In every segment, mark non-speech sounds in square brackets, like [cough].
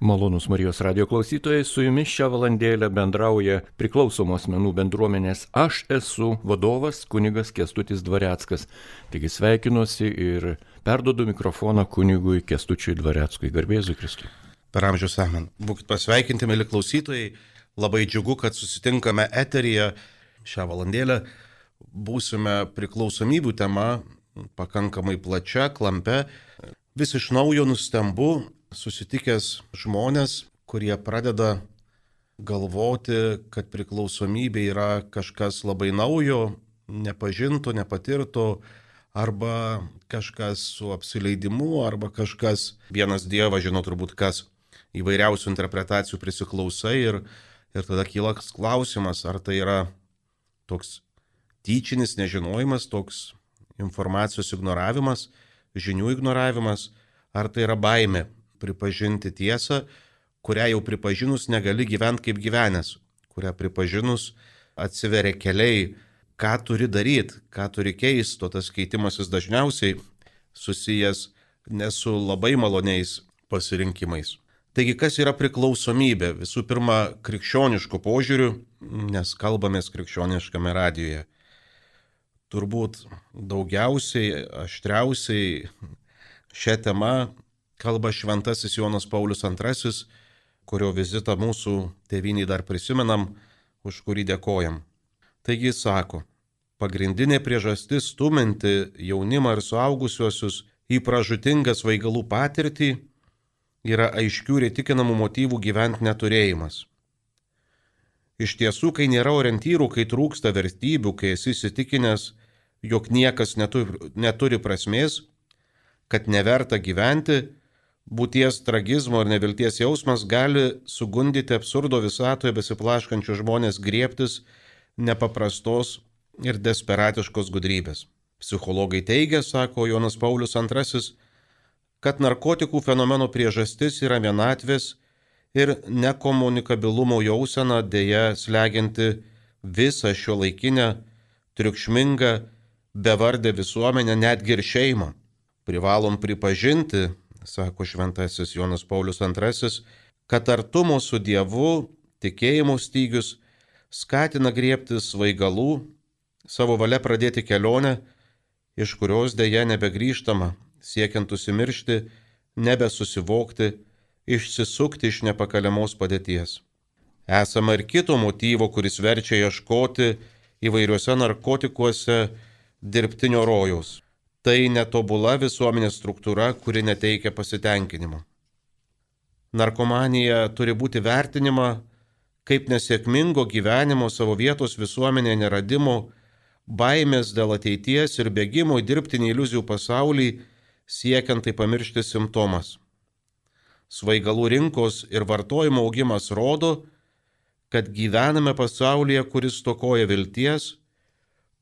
Malonus Marijos radio klausytojai, su jumis šią valandėlę bendrauja priklausomos menų bendruomenės Aš esu vadovas kunigas Kestutis Dvareckas. Taigi sveikinuosi ir perdodu mikrofoną kunigui Kestučiui Dvareckui. Garbėzui Kristui. Per amžius amen. Būkit pasveikinti, mėly klausytojai. Labai džiugu, kad susitinkame eteryje šią valandėlę. Būsime priklausomybių tema pakankamai plačia, klampe. Vis iš naujo nustembu susitikęs žmonės, kurie pradeda galvoti, kad priklausomybė yra kažkas labai naujo, nepažinto, nepatirto, arba kažkas su apsileidimu, arba kažkas vienas Dievas žino turbūt kas įvairiausių interpretacijų prisiklausai ir, ir tada kyla klausimas, ar tai yra toks tyčinis nežinojimas, toks informacijos ignoravimas, žinių ignoravimas, ar tai yra baime pripažinti tiesą, kurią jau pripažinus negali gyventi kaip gyvenęs, kurią pripažinus atsiveria keliai, ką turi daryti, ką turi keisti, o tas keitimasis dažniausiai susijęs ne su labai maloniais pasirinkimais. Taigi, kas yra priklausomybė? Visų pirma, krikščioniškų požiūrių, nes kalbamės krikščioniškame radijoje. Turbūt daugiausiai, aštriausiai šią temą kalba šventasis Jonas Paulius II, kurio vizitą mūsų tėviniai dar prisimenam, už kurį dėkojam. Taigi jis sako, pagrindinė priežastis stuminti jaunimą ir suaugusiuosius į pražutingą svaigalų patirtį yra aiškių ir įtikinamų motyvų gyventi neturėjimas. Iš tiesų, kai nėra orientyrų, kai trūksta vertybių, kai esi įsitikinęs, jog niekas neturi, neturi prasmės, kad neverta gyventi, būties tragizmo ir nevilties jausmas gali sugundyti absurdo visatoje besiplaškančių žmonės griebtis nepaprastos ir desperatiškos gudrybės. Psichologai teigia, sako Jonas Paulius II, kad narkotikų fenomeno priežastis yra vienatvės ir nekomunikabilumo jausena dėja slegianti visą šio laikinę, triukšmingą, bevardę visuomenę, netgi ir šeimą. Privalom pripažinti, sako šventasis Jonas Paulius II, kad artumo su Dievu, tikėjimo stygius skatina griebtis svaigalų, savo valia pradėti kelionę, iš kurios dėja nebegrįžtama, siekiant užsimiršti, nebesusivokti, išsisukti iš nepakaliamos padėties. Esama ir kito motyvo, kuris verčia ieškoti įvairiuose narkotikuose dirbtinio rojaus tai netobula visuomenės struktūra, kuri neteikia pasitenkinimo. Narkomanija turi būti vertinima kaip nesėkmingo gyvenimo savo vietos visuomenėje neradimo, baimės dėl ateities ir bėgimo į dirbtinį iliuzijų pasaulį, siekiant tai pamiršti simptomas. Svaigalų rinkos ir vartojimo augimas rodo, kad gyvename pasaulyje, kuris tokoja vilties,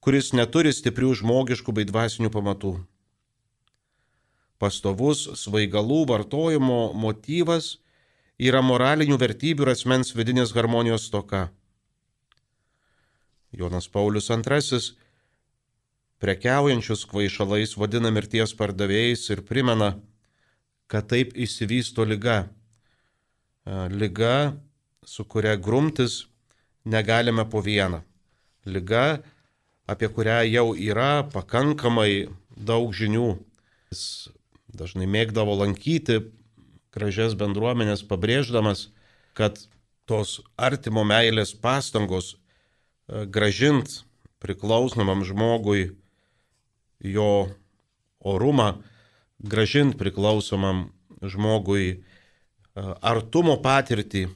kuris neturi stiprių žmogiškų bei dvasinių pamatų. Pastovus svaigalų vartojimo motyvas yra moralinių vertybių ir asmens vidinės harmonijos toka. Jonas Paulius II prekiaujančius kvaišalais vadina mirties pardavėjais ir primena, kad taip įsivysto lyga. Lyga, su kuria grumtis negalime po vieną. Lyga, apie kurią jau yra pakankamai daug žinių. Jis dažnai mėgdavo lankyti gražias bendruomenės, pabrėždamas, kad tos artimo meilės pastangos e, gražint priklausomam žmogui jo orumą, gražint priklausomam žmogui e, artumo patirtį,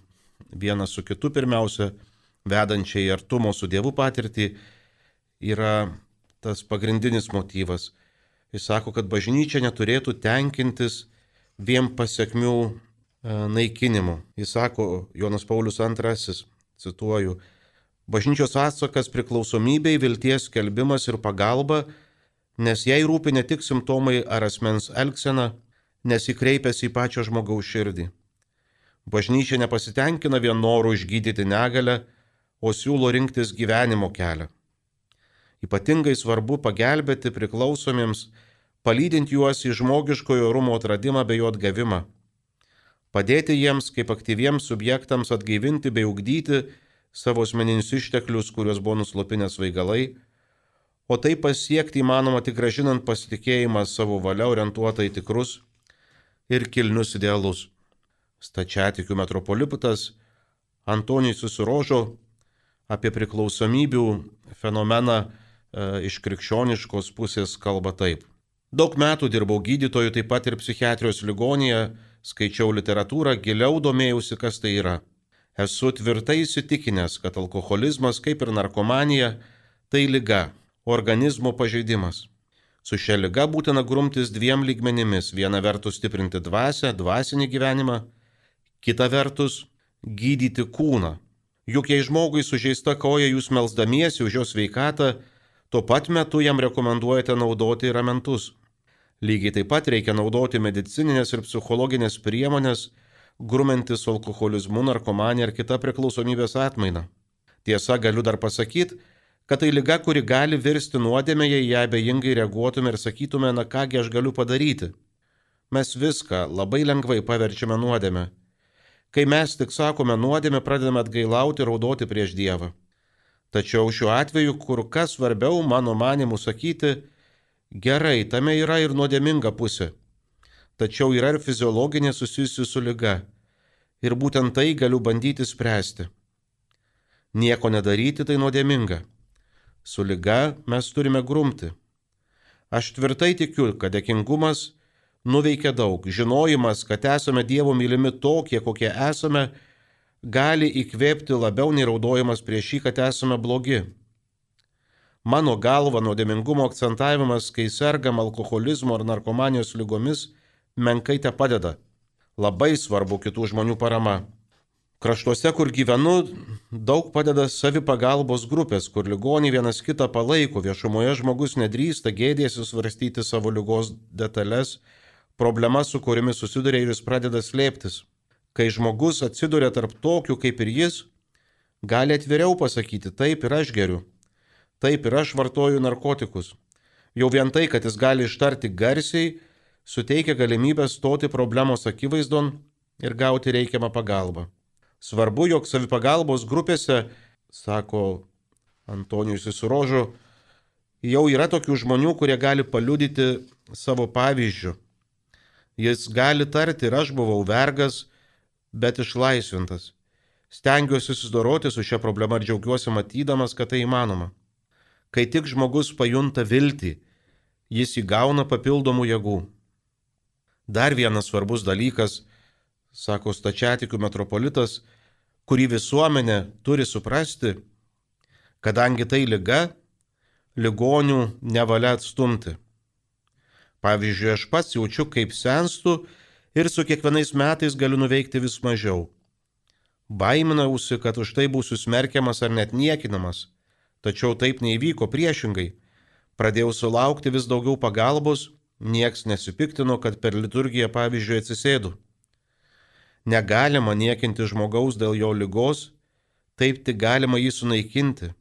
vienas su kitu pirmiausia, vedančiai artumo su Dievu patirtį, yra tas pagrindinis motyvas. Jis sako, kad bažnyčia neturėtų tenkintis vien pasiekmių e, naikinimu. Jis sako, Jonas Paulius II, cituoju, bažnyčios atsakas priklausomybei, vilties kelbimas ir pagalba, nes jai rūpi ne tik simptomai ar asmens elgsena, nes įkreipęs į pačią žmogaus širdį. Bažnyčia nepasitenkina vien noru išgydyti negalę, o siūlo rinktis gyvenimo kelią. Ypatingai svarbu pagelbėti priklausomiems, palydint juos į žmogiškojo rumo atradimą bei jo atgavimą. padėti jiems kaip aktyviems subjektams atgaivinti bei ugdyti savo asmeninius išteklius, kuriuos buvo nuslopinę svaigalai, o tai pasiekti įmanoma tik gražinant pasitikėjimą savo valia orientuotą į tikrus ir kilnius idealus. Stačiatikių metropolitas Antonijus susirožo apie priklausomybių fenomeną iš krikščioniškos pusės kalba taip. Daug metų dirbau gydytoju, taip pat ir psichiatrijos ligonėje, skaičiau literatūrą, giliau domėjausi, kas tai yra. Esu tvirtai įsitikinęs, kad alkoholizmas, kaip ir narkomanija, tai lyga, organizmo pažeidimas. Su šia lyga būtina grumtis dviem lygmenimis. Viena vertus stiprinti dvasę, dvasinį gyvenimą, kita vertus gydyti kūną. Juk jei žmogui sužeista koja jūs melzdamiesi už jo sveikatą, tuo pat metu jam rekomenduojate naudoti ramentus. Lygiai taip pat reikia naudoti medicininės ir psichologinės priemonės, grumintis alkoholizmu, narkomanija ar kita priklausomybės atmaina. Tiesa, galiu dar pasakyti, kad tai lyga, kuri gali virsti nuodėmė, jei ją abejingai reaguotume ir sakytume, na kągi aš galiu padaryti. Mes viską labai lengvai paverčiame nuodėmę. Kai mes tik sakome nuodėmę, pradedame atgailauti ir raudoti prieš Dievą. Tačiau šiuo atveju kur kas svarbiau, mano manimu, sakyti, gerai, tame yra ir nuodėminga pusė. Tačiau yra ir fiziologinė susijusi su lyga. Ir būtent tai galiu bandyti spręsti. Nieko nedaryti tai nuodėminga. Su lyga mes turime grumti. Aš tvirtai tikiu, kad dėkingumas nuveikia daug. Žinojimas, kad esame Dievo mylimi tokie, kokie esame, gali įkvėpti labiau nei raudojimas prieš jį, kad esame blogi. Mano galva nuodėmingumo akcentavimas, kai sergam alkoholizmo ar narkomanijos lygomis, menkai te padeda. Labai svarbu kitų žmonių parama. Kraštuose, kur gyvenu, daug padeda savipagalbos grupės, kur ligoniai vienas kitą palaiko, viešumoje žmogus nedrįsta gėdėsi svarstyti savo lygos detalės, problemas, su kuriamis susiduria ir jis pradeda slėptis. Kai žmogus atsiduria tarp tokių kaip ir jis, gali atviriau pasakyti, taip ir aš geriu, taip ir aš vartoju narkotikus. Jau vien tai, kad jis gali ištarti garsiai, suteikia galimybę stoti problemos akivaizdon ir gauti reikiamą pagalbą. Svarbu, jog savipagalbos grupėse, sako Antonijus Įsirožo, jau yra tokių žmonių, kurie gali paliudyti savo pavyzdžių. Jis gali tarti, ir aš buvau vergas, bet išlaisvintas. Stengiuosi susidoroti su šia problema ir džiaugiuosi matydamas, kad tai įmanoma. Kai tik žmogus pajunta viltį, jis įgauna papildomų jėgų. Dar vienas svarbus dalykas sako stačiatikių metropolitas, kurį visuomenė turi suprasti, kadangi tai lyga, ligonių nevalia atstumti. Pavyzdžiui, aš pats jaučiu, kaip senstu ir su kiekvienais metais galiu nuveikti vis mažiau. Baiminausi, kad už tai būsiu smerkiamas ar net niekinamas, tačiau taip neįvyko priešingai. Pradėjau sulaukti vis daugiau pagalbos, nieks nesipiktino, kad per liturgiją, pavyzdžiui, atsisėdu. Negalima niekinti žmogaus dėl jo lygos, taip tik galima jį sunaikinti.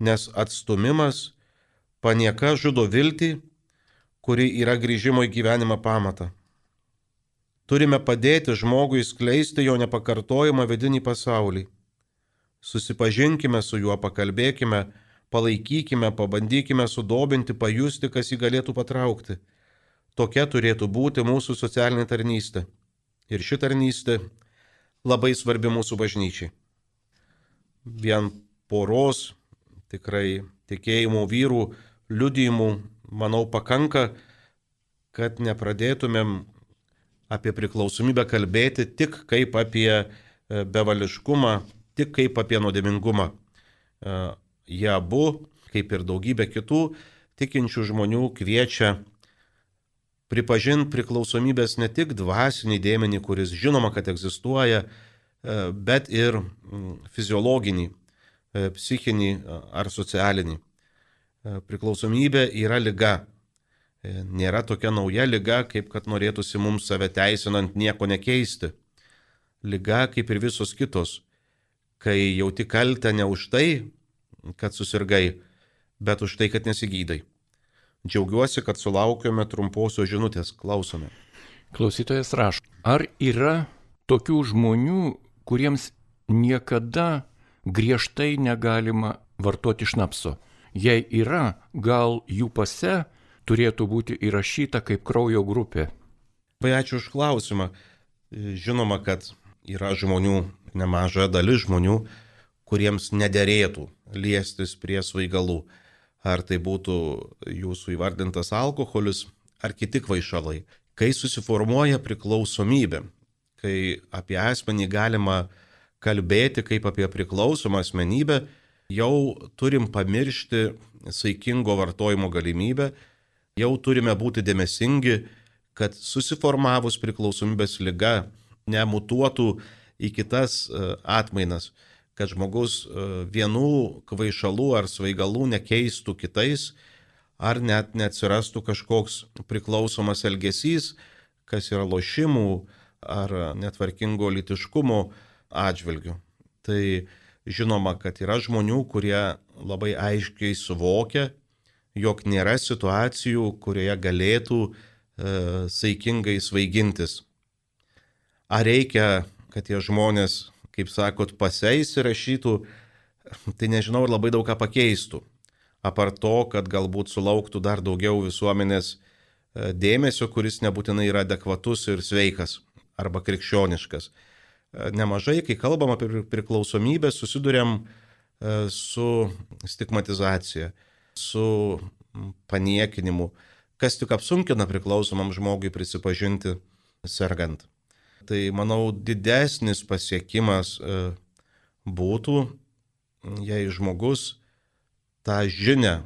Nes atstumimas, panieka žudo viltį, kuri yra grįžimo į gyvenimą pamatą. Turime padėti žmogui skleisti jo nepakartojimą vidinį pasaulį. Susipažinkime su juo, pakalbėkime, palaikykime, pabandykime sudobinti, pajusti, kas jį galėtų patraukti. Tokia turėtų būti mūsų socialinė tarnystė. Ir ši tarnystė labai svarbi mūsų bažnyčiai. Vien poros tikrai tikėjimo vyrų liudijimų, manau, pakanka, kad nepradėtumėm apie priklausomybę kalbėti tik kaip apie e, bevališkumą, tik kaip apie nuodėmingumą. E, jie abu, kaip ir daugybė kitų tikinčių žmonių, kviečia pripažinti priklausomybės ne tik dvasinį dėmenį, kuris žinoma, kad egzistuoja, e, bet ir fiziologinį, psichinį ar socialinį. Priklausomybė yra lyga. Nėra tokia nauja lyga, kaip kad norėtųsi mums save teisinant nieko nekeisti. Lyga kaip ir visos kitos. Kai jauti kaltę ne už tai, kad susirgai, bet už tai, kad nesigydai. Džiaugiuosi, kad sulaukėme trumposios žinutės. Klausome. Klausytojas rašo, ar yra tokių žmonių, kuriems niekada griežtai negalima vartoti šnapso? Jei yra, gal jų pase turėtų būti įrašyta kaip kraujo grupė? Labai ačiū už klausimą. Žinoma, kad yra žmonių, nemaža dalis žmonių, kuriems nederėtų liestis prie svaigalų. Ar tai būtų jūsų įvardintas alkoholis, ar kiti kvaišalai. Kai susiformuoja priklausomybė, kai apie asmenį galima kalbėti kaip apie priklausomą asmenybę, jau turim pamiršti saikingo vartojimo galimybę, jau turime būti dėmesingi, kad susiformavus priklausomybės lyga nemutuotų į kitas e, atmainas kad žmogus e, vienų kvaišalų ar svaigalų nekeistų kitais, ar net neatsirastų kažkoks priklausomas elgesys, kas yra lošimų ar netvarkingo litiškumo atžvilgių. Tai žinoma, kad yra žmonių, kurie labai aiškiai suvokia, jog nėra situacijų, kurioje galėtų e, saikingai svaigintis. Ar reikia, kad tie žmonės kaip sakot, paseis įrašytų, tai nežinau, ar labai daug ką pakeistų. Apart to, kad galbūt sulauktų dar daugiau visuomenės e, dėmesio, kuris nebūtinai yra adekvatus ir sveikas arba krikščioniškas. E, nemažai, kai kalbam apie priklausomybę, susidurėm e, su stigmatizacija, su paniekinimu, kas tik apsunkina priklausomam žmogui prisipažinti sergant. Tai manau didesnis pasiekimas e, būtų, jei žmogus tą žinę,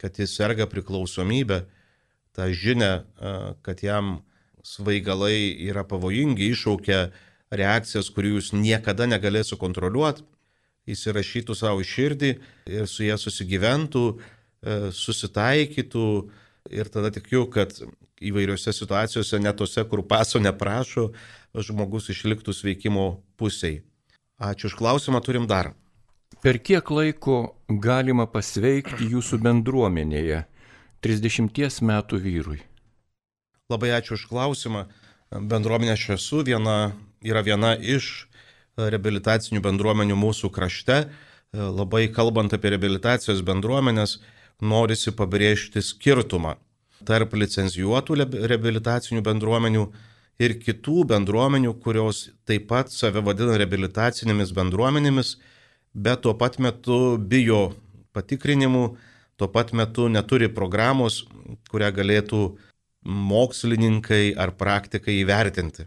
kad jis serga priklausomybę, tą žinę, e, kad jam svaigalai yra pavojingi, iššaukia reakcijas, kurių jūs niekada negalėsite kontroliuoti, įsirašytų savo širdį ir su jie susigyventų, susitaikytų ir tada tikiu, kad įvairiose situacijose, net tose, kur paso neprašo, žmogus išliktų sveikimo pusiai. Ačiū už klausimą, turim dar. Per kiek laiko galima pasveikti jūsų bendruomenėje 30 metų vyrui? Labai ačiū už klausimą. Bendruomenė aš esu viena, yra viena iš reabilitacinių bendruomenių mūsų krašte. Labai kalbant apie reabilitacijos bendruomenės, norisi pabrėžti skirtumą tarp licenzijuotų reabilitacinių bendruomenių ir kitų bendruomenių, kurios taip pat save vadina reabilitacinėmis bendruomenėmis, bet tuo pat metu bijo patikrinimų, tuo pat metu neturi programos, kurią galėtų mokslininkai ar praktikai įvertinti.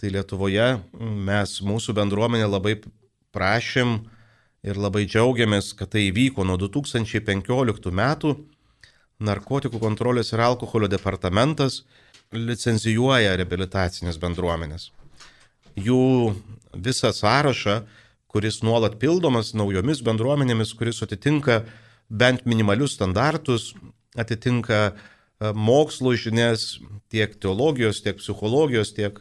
Tai Lietuvoje mes, mūsų bendruomenė labai prašym ir labai džiaugiamės, kad tai įvyko nuo 2015 metų. Narkotikų kontrolės ir alkoholio departamentas licenzijuoja reabilitacinės bendruomenės. Jų visą sąrašą, kuris nuolat pildomas naujomis bendruomenėmis, kuris atitinka bent minimalius standartus, atitinka e, mokslo žinias, tiek teologijos, tiek psichologijos, tiek,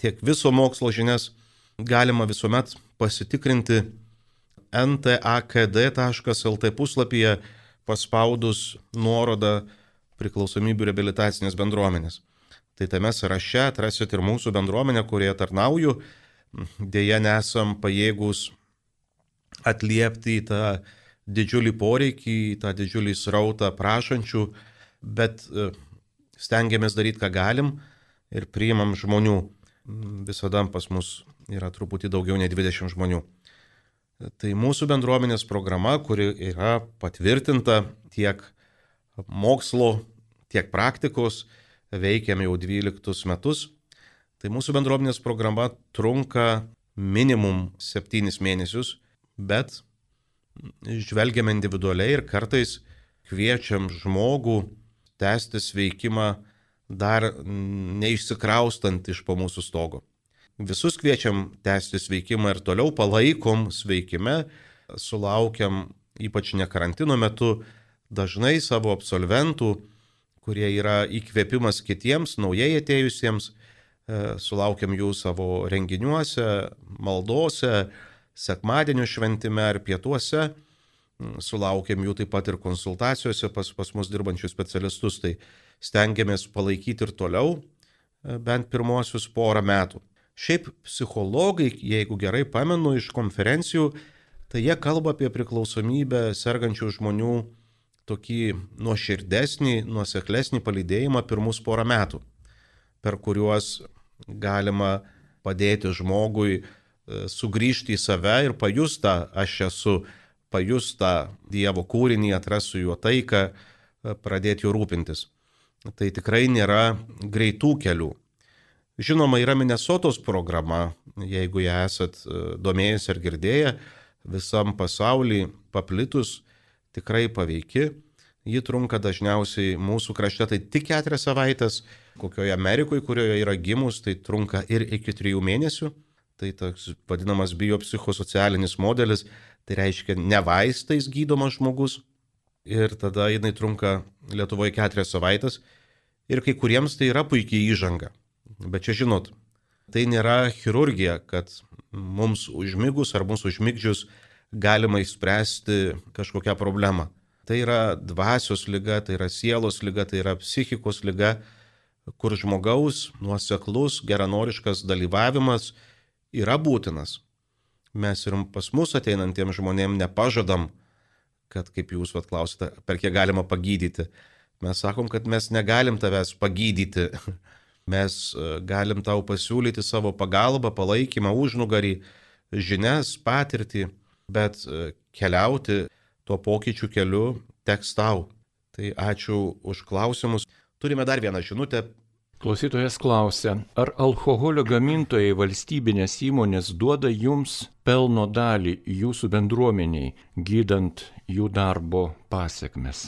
tiek viso mokslo žinias, galima visuomet pasitikrinti ntakd.lt puslapyje paspaudus nuorodą priklausomybių reabilitacinės bendruomenės tai tame sąraše atrasit ir mūsų bendruomenę, kurie tarnauju. Deja, nesam pajėgus atliepti į tą didžiulį poreikį, į tą didžiulį srautą prašančių, bet e, stengiamės daryti, ką galim ir priimam žmonių. Visada pas mus yra truputį daugiau nei 20 žmonių. Tai mūsų bendruomenės programa, kuri yra patvirtinta tiek mokslo, tiek praktikos, veikiam jau 12 metus. Tai mūsų bendruomenės programa trunka minimum 7 mėnesius, bet žvelgiam individualiai ir kartais kviečiam žmogų tęsti sveikimą dar neišsikraustant iš po mūsų stogo. Visus kviečiam tęsti sveikimą ir toliau palaikom sveikime, sulaukiam ypač ne karantino metu dažnai savo absolventų kurie yra įkvėpimas kitiems, naujai atėjusiems. E, sulaukiam jų savo renginiuose, maldose, sekmadienio šventime ar pietuose. Mm, sulaukiam jų taip pat ir konsultacijose pas, pas mus dirbančius specialistus. Tai stengiamės palaikyti ir toliau. bent pirmosius porą metų. Šiaip psichologai, jeigu gerai pamenu iš konferencijų, tai jie kalba apie priklausomybę sergančių žmonių tokį nuoširdesnį, nuoseklesnį palydėjimą pirmus porą metų, per kuriuos galima padėti žmogui e, sugrįžti į save ir pajustą aš esu, pajustą Dievo kūrinį, atrasiu juo taiką, e, pradėti juo rūpintis. Tai tikrai nėra greitų kelių. Žinoma, yra Minnesotos programa, jeigu ją esat e, domėjęs ar girdėję, visam pasaulyje paplitus, tikrai paveiki. Ji trunka dažniausiai mūsų krašte tai tik keturias savaitės, kokioje Amerikoje, kurioje yra gimus, tai trunka ir iki trijų mėnesių. Tai toks vadinamas biopsichosocialinis modelis, tai reiškia ne vaistais gydomas žmogus. Ir tada jinai trunka Lietuvoje keturias savaitės. Ir kai kuriems tai yra puikiai įžanga. Bet čia žinot, tai nėra chirurgija, kad mums užmygus ar mums užmygdžius galima išspręsti kažkokią problemą. Tai yra dvasios lyga, tai yra sielos lyga, tai yra psichikos lyga, kur žmogaus nuoseklus, geranoriškas dalyvavimas yra būtinas. Mes ir pas mus ateinantiems žmonėms nepažadam, kad, kaip jūs vat klausite, per kiek galima pagydyti. Mes sakom, kad mes negalim tavęs pagydyti, Mes e, galim tau pasiūlyti savo pagalbą, palaikymą, užnugarį, žinias, patirtį, bet e, keliauti tuo pokyčių keliu teks tau. Tai ačiū už klausimus. Turime dar vieną žinutę. Klausytojas klausia, ar alkoholio gamintojai valstybinės įmonės duoda jums pelno dalį jūsų bendruomeniai, gydant jų darbo pasiekmes?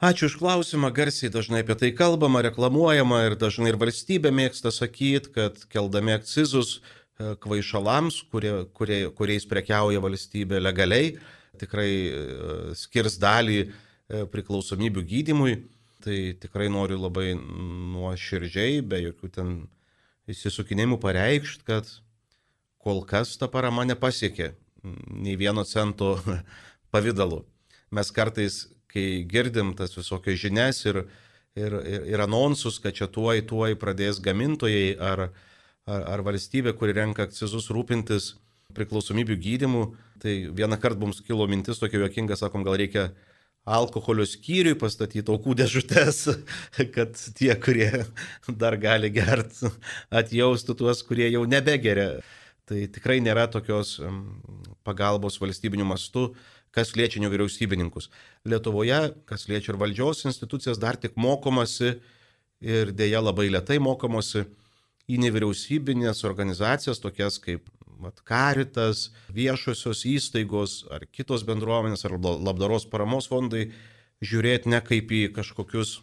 Ačiū už klausimą, garsiai dažnai apie tai kalbama, reklamuojama ir dažnai ir valstybė mėgsta sakyti, kad keldami akcizus e, kvaišalams, kurie, kurie, kuriais prekiauja valstybė legaliai, tikrai e, skirs dalį e, priklausomybių gydimui. Tai tikrai noriu labai nuoširdžiai, be jokių ten įsisukinimų pareikšti, kad kol kas ta parama nepasiekė nei vieno cento [laughs] pavydalu. Mes kartais kai girdim tas visokias žinias ir, ir, ir, ir anonsus, kad čia tuoj, tuoj pradės gamintojai ar, ar, ar valstybė, kuri renka akcizus rūpintis priklausomybių gydimu, tai vieną kartą mums kilo mintis tokia juokinga, sakom, gal reikia alkoholio skyriui pastatyti aukų dėžutės, [laughs] kad tie, kurie dar gali gerti, atjaustų tuos, kurie jau nebegeria. Tai tikrai nėra tokios pagalbos valstybiniu mastu kas liečia nevyriausybininkus. Lietuvoje, kas liečia ir valdžios institucijas, dar tik mokomasi ir dėja labai lietai mokomasi į nevyriausybinės organizacijas, tokias kaip vat, Karitas, viešosios įstaigos ar kitos bendruomenės ar labdaros paramos fondai, žiūrėti ne kaip į kažkokius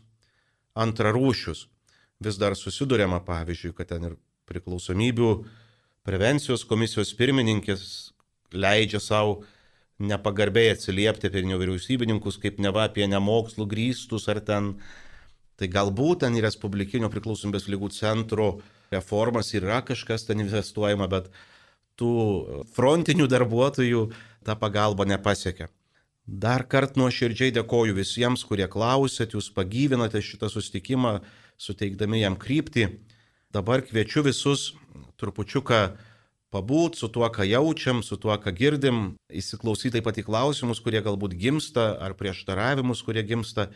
antrarūšius. Vis dar susidurėma, pavyzdžiui, kad ten ir priklausomybių prevencijos komisijos pirmininkės leidžia savo nepagarbiai atsiliepti apie nevyriausybininkus, kaip neva apie nemokslų grįstus ar ten. Tai galbūt ten į Respublikinio priklausomybės lygų centro reformas yra kažkas ten investuojama, bet tų frontinių darbuotojų ta pagalba nepasiekia. Dar kart nuoširdžiai dėkoju visiems, kurie klausėt, jūs pagyvinote šitą sustikimą, suteikdami jam kryptį. Dabar kviečiu visus trupučiuką pabūt su tuo, ką jaučiam, su tuo, ką girdim, įsiklausyti taip pat į klausimus, kurie galbūt gimsta, ar prieštaravimus, kurie gimsta.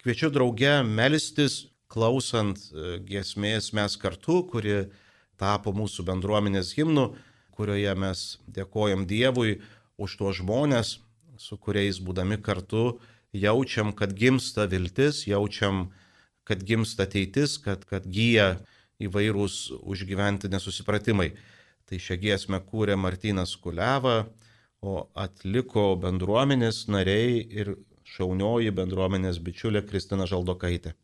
Kviečiu drauge melstis, klausant e, giesmės mes kartu, kuri tapo mūsų bendruomenės himnu, kurioje mes dėkojam Dievui už tuos žmonės, su kuriais būdami kartu jaučiam, kad gimsta viltis, jaučiam, kad gimsta ateitis, kad, kad gyja įvairūs užgyventi nesusipratimai. Tai šią giesmę kūrė Martinas Kuleva, o atliko bendruomenės nariai ir šaunioji bendruomenės bičiulė Kristina Žaldokaitė.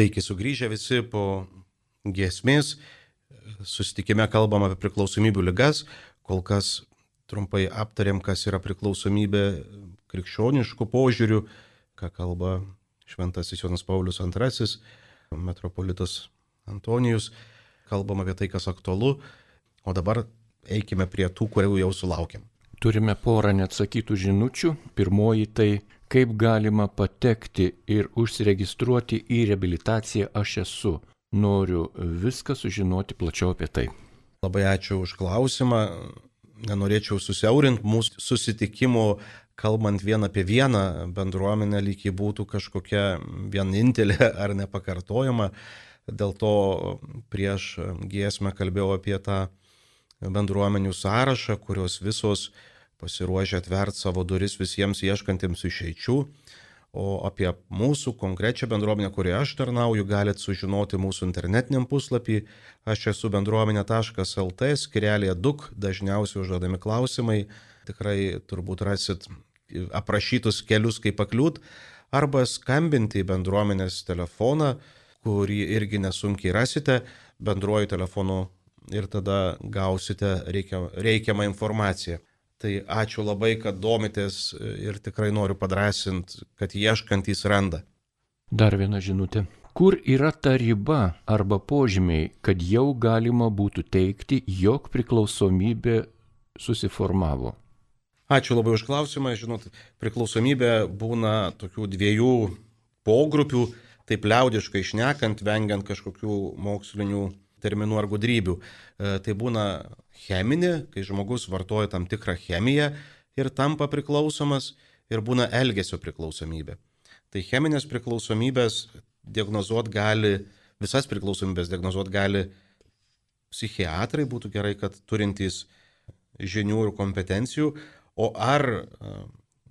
Sveiki sugrįžę visi po giesmės. Susitikime kalbam apie priklausomybių ligas. Kol kas trumpai aptarėm, kas yra priklausomybė krikščioniškų požiūrių, ką kalba Šventasis Jonas Paulius II, metropolitas Antonijus. Kalbam apie tai, kas aktualu. O dabar eikime prie tų, kurių jau sulaukėm. Turime porą neatsakytų žinučių. Pirmoji tai kaip galima patekti ir užsiregistruoti į reabilitaciją aš esu. Noriu viską sužinoti plačiau apie tai. Labai ačiū už klausimą. Nenorėčiau susiaurinti mūsų susitikimų, kalbant vien apie vieną bendruomenę, lyg ji būtų kažkokia vienintelė [laughs] ar nepakartojama. Dėl to prieš giesmę kalbėjau apie tą bendruomenių sąrašą, kurios visos pasiruošę atvert savo duris visiems ieškantiems išeičių. O apie mūsų konkrečią bendruomenę, kurioje aš tarnauju, galite sužinoti mūsų internetiniam puslapį. Aš esu bendruomenė.lt, skirelėje DUK, dažniausiai užduodami klausimai. Tikrai turbūt rasit aprašytus kelius, kaip pakliūt, arba skambinti į bendruomenės telefoną, kurį irgi nesunkiai rasite bendruoju telefonu ir tada gausite reikiamą informaciją. Tai ačiū labai, kad domitės ir tikrai noriu padrasinti, kad ieškantys randa. Dar viena žinutė. Kur yra ta riba arba požymiai, kad jau galima būtų teikti, jog priklausomybė susiformavo? Ačiū labai už klausimą. Žinot, priklausomybė būna tokių dviejų pogrupių, taip liaudiškai išnekant, vengiant kažkokių mokslinių terminų ar gudrybių. E, tai būna cheminė, kai žmogus vartoja tam tikrą chemiją ir tampa priklausomas, ir būna elgesio priklausomybė. Tai cheminės priklausomybės diagnozuot gali, visas priklausomybės diagnozuot gali psichiatrai, būtų gerai, kad turintys žinių ir kompetencijų, o ar e,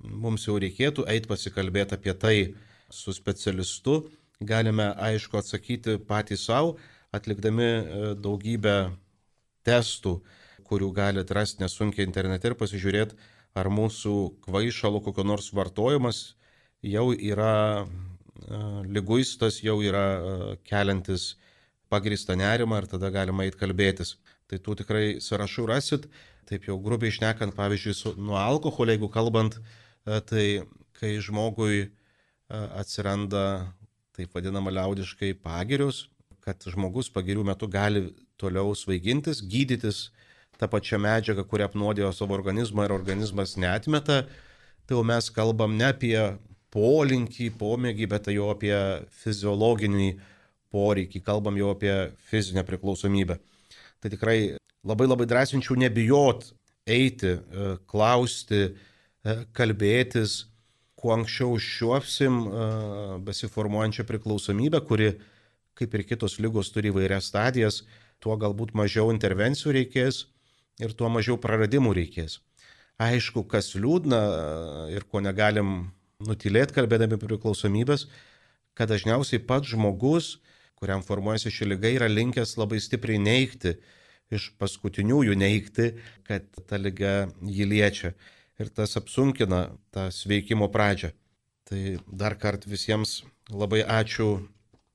mums jau reikėtų eiti pasikalbėti apie tai su specialistu, galime aišku atsakyti patys savo, atlikdami e, daugybę testų, kurių galite rasti nesunkiai internete ir pasižiūrėti, ar mūsų kvaišalo kokio nors vartojimas jau yra e, lyguistas, jau yra e, keliantis pagrįstą nerimą ir tada galima eiti kalbėtis. Tai tų tikrai sąrašų rasit, taip jau grubiai išnekant, pavyzdžiui, su, nuo alkoholio, jeigu kalbant, tai kai žmogui atsiranda taip vadinama liaudiškai pagirius, kad žmogus pagirių metu gali toliau svaigintis, gydytis tą pačią medžiagą, kurią apnuodėjo savo organizmą ir organizmas netmeta, tai jau mes kalbam ne apie polinkį, pomėgį, bet jau apie fiziologinį poreikį, kalbam jau apie fizinę priklausomybę. Tai tikrai labai labai drąsinčiau nebijot eiti, e, klausti, e, kalbėtis, kuo anksčiau šiuopsim besiformuojančią priklausomybę, kuri, kaip ir kitos lygos, turi vairias stadijas, tuo galbūt mažiau intervencijų reikės ir tuo mažiau praradimų reikės. Aišku, kas liūdna ir ko negalim nutilėti kalbėdami priklausomybės, kad dažniausiai pats žmogus, kuriam formuojasi ši lyga, yra linkęs labai stipriai neikti, iš paskutiniųjų neikti, kad ta lyga jį liečia ir tas apsunkina tą sveikimo pradžią. Tai dar kart visiems labai ačiū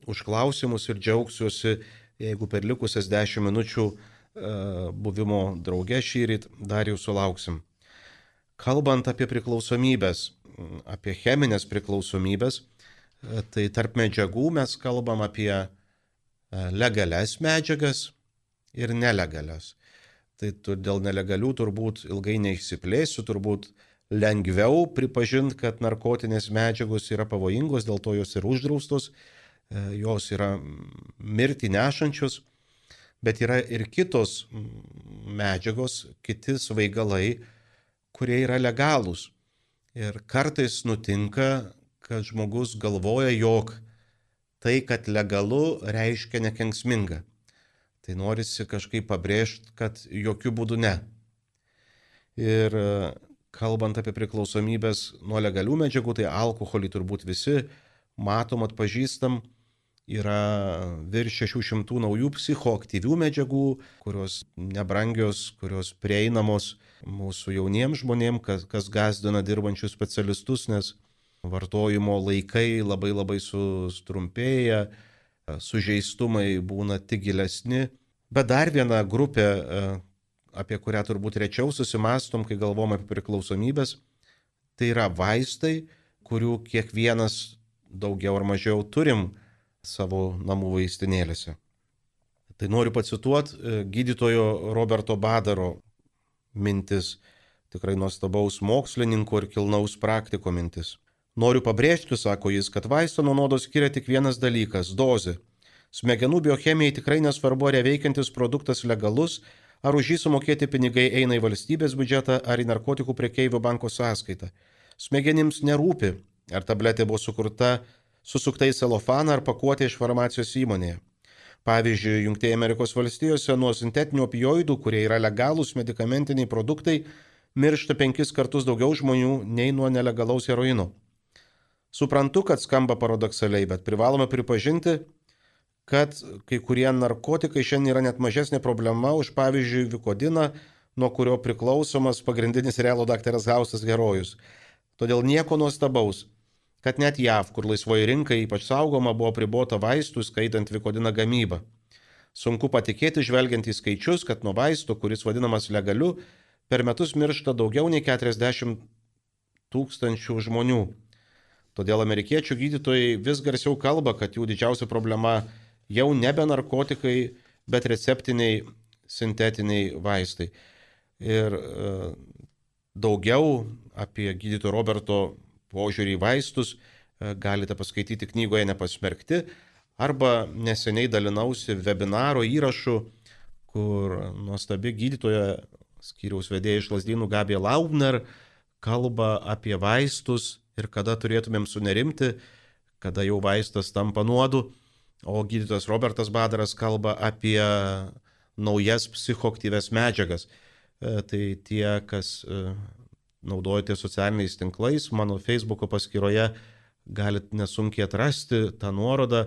už klausimus ir džiaugsiuosi, jeigu per likusias 10 minučių e, buvimo drauge šį rytą dar jau sulauksim. Kalbant apie priklausomybės, apie cheminės priklausomybės, e, tai tarp medžiagų mes kalbam apie e, legales medžiagas ir nelegales. Tai dėl nelegalių turbūt ilgai neišsiplėsiu, turbūt lengviau pripažinti, kad narkotinės medžiagos yra pavojingos, dėl to jos ir uždraustos, jos yra mirti nešančios, bet yra ir kitos medžiagos, kiti svaigalai, kurie yra legalūs. Ir kartais nutinka, kad žmogus galvoja, jog tai, kad legalu, reiškia nekenksminga. Tai norisi kažkaip pabrėžti, kad jokių būdų ne. Ir e, kalbant apie priklausomybės nuo legalių medžiagų, tai alkoholį turbūt visi matom, atpažįstam. Yra virš 600 naujų psichoaktyvių medžiagų, kurios nebrangios, kurios prieinamos mūsų jauniems žmonėms, kas, kas gazdina dirbančius specialistus, nes vartojimo laikai labai labai sutrumpėja, sužeistumai būna tik gilesni. Bet dar viena grupė, e, apie kurią turbūt rečiau susimastom, kai galvom apie priklausomybės, tai yra vaistai, kurių kiekvienas daugiau ar mažiau turim savo namų vaistinėlėse. Tai noriu pacituoti e, gydytojo Roberto Badaro mintis, tikrai nuostabaus mokslininko ir kilnaus praktiko mintis. Noriu pabrėžti, sako jis, kad vaisto nuo nuodos skiria tik vienas dalykas - dozė. Smegenų biochemijai tikrai nesvarbu, ar veikiantis produktas legalus, ar už jį sumokėti pinigai eina į valstybės biudžetą ar į narkotikų priekeivių banko sąskaitą. Smegenims nerūpi, ar tabletė buvo sukurta susuktai celofaną ar pakuotė iš farmacijos įmonėje. Pavyzdžiui, Junktinėje Amerikos valstijose nuo sintetinių opioidų, kurie yra legalūs medicamentiniai produktai, miršta penkis kartus daugiau žmonių nei nuo nelegalaus heroino. Suprantu, kad skamba paradoksaliai, bet privalome pripažinti, kad kai kurie narkotikai šiandien yra net mažesnė problema už pavyzdžiui Vikodiną, nuo kurio priklausomas pagrindinis realo daktaras Hausas herojus. Todėl nieko nuostabaus, kad net JAV, kur laisvoji rinka ypač saugoma, buvo pribota vaistų, skaitant Vikodiną gamybą. Sunku patikėti, žvelgiant į skaičius, kad nuo vaisto, kuris vadinamas legaliu, per metus miršta daugiau nei 40 tūkstančių žmonių. Todėl amerikiečių gydytojai vis garsiau kalba, kad jų didžiausia problema jau nebe narkotikai, bet receptiniai sintetiniai vaistai. Ir e, daugiau apie gydytojo Roberto požiūrį į vaistus e, galite paskaityti knygoje Nepasmerkti arba neseniai dalinausi webinaro įrašu, kur nuostabi gydytoja skyriaus vedėja iš Lasdynų Gabija Laubner kalba apie vaistus ir kada turėtumėm sunerimti, kada jau vaistas tampa nuodu, o gydytojas Robertas Badaras kalba apie naujas psichoktyves medžiagas. E, tai tie, kas e, naudojate socialiniais tinklais, mano Facebook'o paskyroje galit nesunkiai atrasti tą nuorodą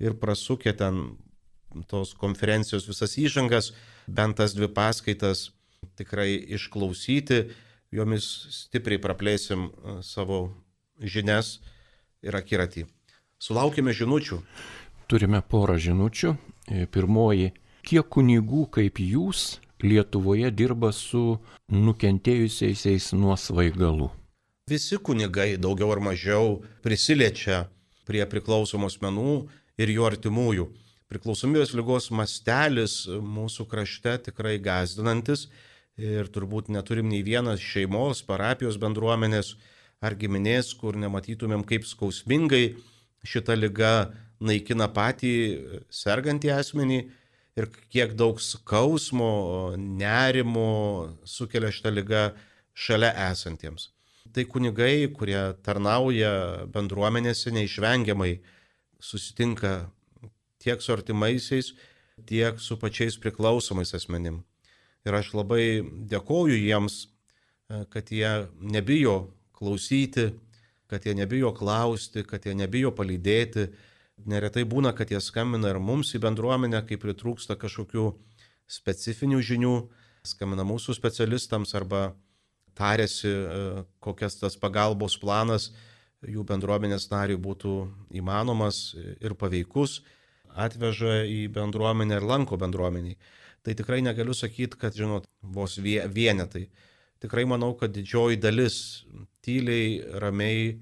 ir prasukę ten tos konferencijos visas įžangas, bent tas dvi paskaitas tikrai išklausyti, jomis stipriai praplėsim e, savo žinias ir akiratį. Sulaukime žinučių. Turime porą žinučių. Pirmoji, kiek kunigų kaip jūs Lietuvoje dirba su nukentėjusiais nuo svaigalų? Visi kunigai daugiau ar mažiau prisiliečia prie priklausomos menų ir jų artimųjų. Priklausomybės lygos mastelis mūsų krašte tikrai gazdinantis ir turbūt neturim nei vienas šeimos, parapijos bendruomenės ar giminės, kur nematytumėm, kaip skausmingai šita lyga naikina patį sergantį asmenį ir kiek daug skausmo, nerimo sukelia šitą lygą šalia esantiems. Tai kunigai, kurie tarnauja bendruomenėse, neišvengiamai susitinka tiek su artimaisiais, tiek su pačiais priklausomais asmenim. Ir aš labai dėkoju jiems, kad jie nebijo klausyti, kad jie nebijo klausti, kad jie nebijo palydėti, Neretai būna, kad jie skambina ir mums į bendruomenę, kai pritrūksta kažkokių specifinių žinių, skambina mūsų specialistams arba tarėsi, e, kokias tas pagalbos planas jų bendruomenės nariui būtų įmanomas ir paveikus, atveža į bendruomenę ir lanko bendruomeniai. Tai tikrai negaliu sakyti, kad, žinot, vos vienetai. Tikrai manau, kad didžioji dalis tyliai, ramiai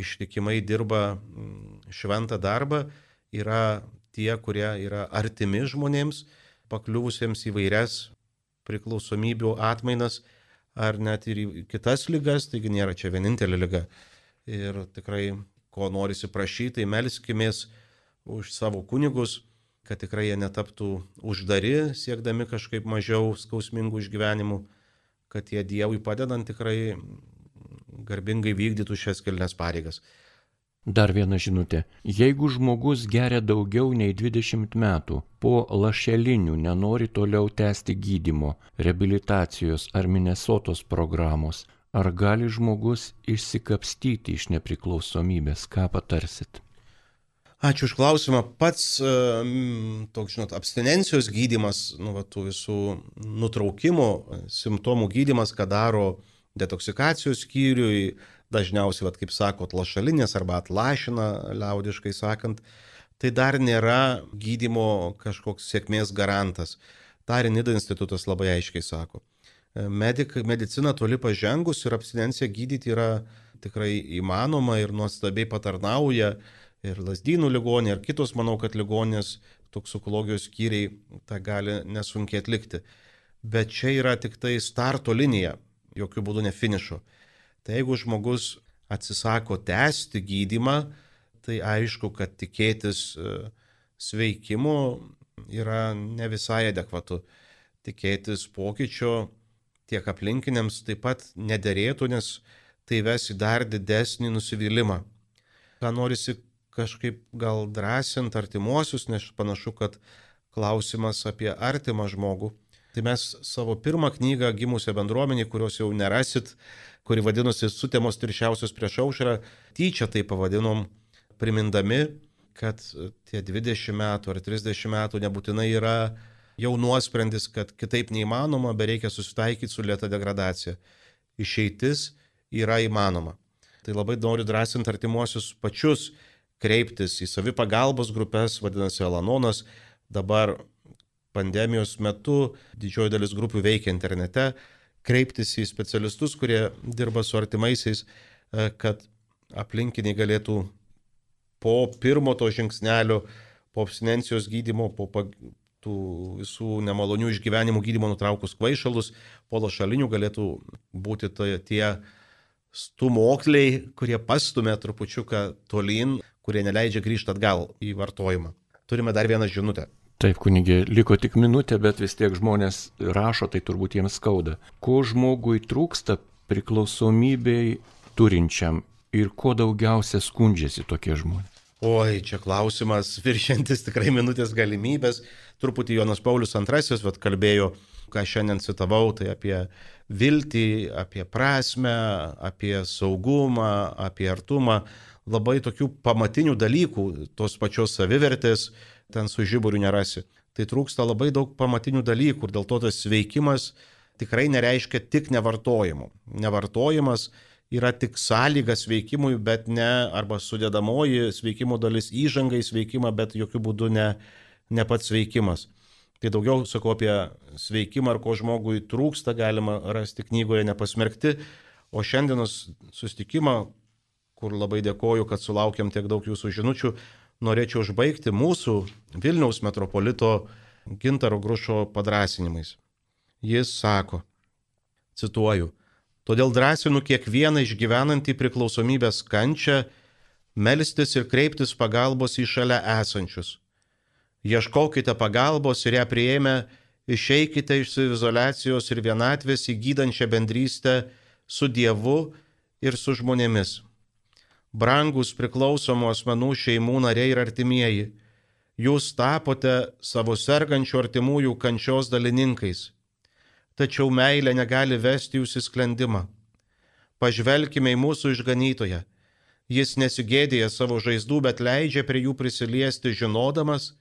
ištikimai dirba mm, šventą darbą, yra tie, kurie yra artimi žmonėms, pakliuvusiems į vairias priklausomybių atmainas ar net ir kitas lygas, taigi nėra čia vienintelė lyga. Ir tikrai, ko norisi prašyti, tai melskimės už savo kunigus, kad tikrai jie netaptų uždari, siekdami kažkaip mažiau skausmingų išgyvenimų, kad jie Dievui padedant tikrai garbingai vykdytų šias kilnes pareigas. Dar viena žinutė. Jeigu žmogus geria daugiau nei 20 metų, po lašelinių nenori toliau tęsti gydimo, reabilitacijos ar Minnesotos programos, ar gali žmogus išsikapstyti iš nepriklausomybės, ką patarsit? Ačiū už klausimą. Pats, toks, žinot, abstinencijos gydimas, nu, va, tų visų nutraukimo simptomų gydimas, ką daro detoksikacijos skyriui, dažniausiai, vat, kaip sakot, lašalinės arba atlašina, liaudiškai sakant, tai dar nėra gydimo kažkoks sėkmės garantas. Ta Renida institutas labai aiškiai sako. Medik, medicina toli pažengus ir abstinenciją gydyti yra tikrai įmanoma ir nuostabiai patarnauja ir lasdynų ligonė, ir kitos, manau, kad ligonės toksikologijos skyriai tą gali nesunkiai atlikti. Bet čia yra tik tai starto linija jokių būdų ne finišo. Tai jeigu žmogus atsisako tęsti gydimą, tai aišku, kad tikėtis e, sveikimo yra ne visai adekvatu. Tikėtis pokyčio tiek aplinkiniams taip pat nederėtų, nes tai ves į dar didesnį nusivylimą. Ką norisi kažkaip gal drąsinti artimuosius, nes panašu, kad klausimas apie artimą žmogų Tai mes savo pirmą knygą gimusią bendruomenį, kurios jau nerasit, kuri vadinosi Sutemos tiršiausios prieš aušrą, tyčia tai pavadinom, primindami, kad tie 20 metų ar 30 metų nebūtinai yra jau nuosprendis, kad kitaip neįmanoma, bet reikia susitaikyti su lėta degradacija. Išeitis yra įmanoma. Tai labai noriu drąsinti artimuosius pačius kreiptis į savipagalbos grupės, vadinasi Alanonas, dabar pandemijos metu didžioji dalis grupių veikia internete, kreiptis į specialistus, kurie dirba su artimaisiais, e, kad aplinkiniai galėtų po pirmo to žingsnelio, po abstinencijos gydymo, po tų visų nemalonių išgyvenimų gydymo nutraukus kvaišalus, po lašalinių galėtų būti tai, tie stumokliai, kurie pastumė trupučiuką tolyn, kurie neleidžia grįžti atgal į vartojimą. Turime dar vieną žinutę. Taip, kunigė, liko tik minutė, bet vis tiek žmonės rašo, tai turbūt jiems skauda. Ko žmogui trūksta priklausomybei turinčiam ir ko daugiausia skundžiasi tokie žmonės? Oi, čia klausimas [laughs] viršiantis tikrai minutės galimybės. Truputį Jonas Paulius II, bet kalbėjo, ką šiandien citavau, tai apie viltį, apie prasme, apie saugumą, apie artumą. Labai tokių pamatinių dalykų, tos pačios savivertės, ten su žiburiu nerasi. Tai trūksta labai daug pamatinių dalykų ir dėl to tas sveikimas tikrai nereiškia tik nevartojimo. Nevartojimas yra tik sąlyga sveikimui, bet ne, arba sudėdamoji sveikimo dalis įžangai sveikimą, bet jokių būdų ne, ne pats sveikimas. Tai daugiau sakau apie sveikimą, ar ko žmogui trūksta, galima rasti knygoje nepasmerkti. O šiandienos sustikimą, kur labai dėkoju, kad sulaukėm tiek daug jūsų žinučių, norėčiau užbaigti mūsų Vilniaus metropolito Gintaro Grušo padrasinimais. Jis sako, cituoju, Todėl drąsinu kiekvieną išgyvenantį priklausomybės kančią melstis ir kreiptis pagalbos į šalia esančius. Ieškokite pagalbos ir ją prieėmę, išeikite iš izolacijos ir vienatvės į gydančią bendrystę su Dievu ir su žmonėmis. Brangus priklausomų asmenų šeimų nariai ir artimieji, jūs tapote savo sergančių artimųjų kančios dalininkais tačiau meilė negali vesti jūs į sklendimą. Pažvelkime į mūsų išganytoją. Jis nesigėdėja savo žaizdų, bet leidžia prie jų prisiliesti, žinodamas,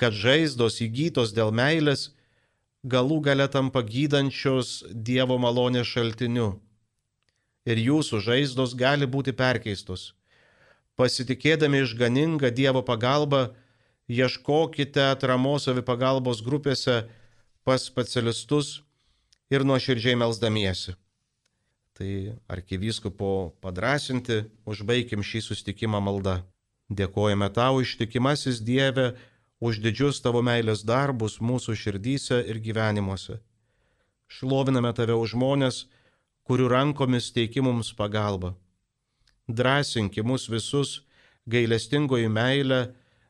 kad žaizdos įgytos dėl meilės galų gale tampa gydančios Dievo malonės šaltiniu. Ir jūsų žaizdos gali būti perkeistos. Pasitikėdami išganingą Dievo pagalbą, ieškokite atramos savipagalbos grupėse pas specialistus ir nuoširdžiai melzdamiesi. Tai arkivyskupo padrasinti, užbaigim šį sustikimą maldą. Dėkojame tau ištikimasis Dieve už didžius tavo meilės darbus mūsų širdyse ir gyvenimuose. Šloviname tave už žmonės, kurių rankomis teiki mums pagalba. Drąsinki mus visus gailestingoji meilė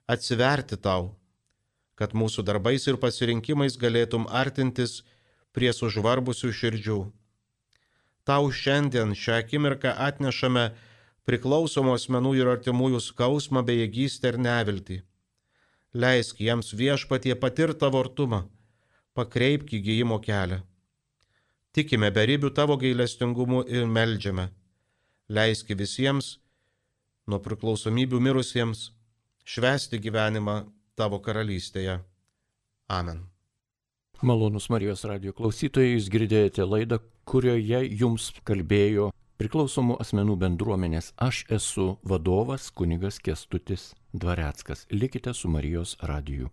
atsiverti tau, kad mūsų darbais ir pasirinkimais galėtum artintis prie sužvarbusių širdžių. Tau šiandien šią akimirką atnešame priklausomų asmenų ir artimųjų skausmą, bejėgystę ir neviltį. Leisk jiems viešpatie patirtą vortumą, pakreipk įgyjimo kelią. Tikime beribių tavo gailestingumu ir melžiame. Leisk visiems, nuo priklausomybių mirusiems, švesti gyvenimą tavo karalystėje. Amen. Malonus Marijos radio klausytojai, jūs girdėjote laidą, kurioje jums kalbėjo priklausomų asmenų bendruomenės Aš esu vadovas kunigas Kestutis Dvareckas. Likite su Marijos radiju.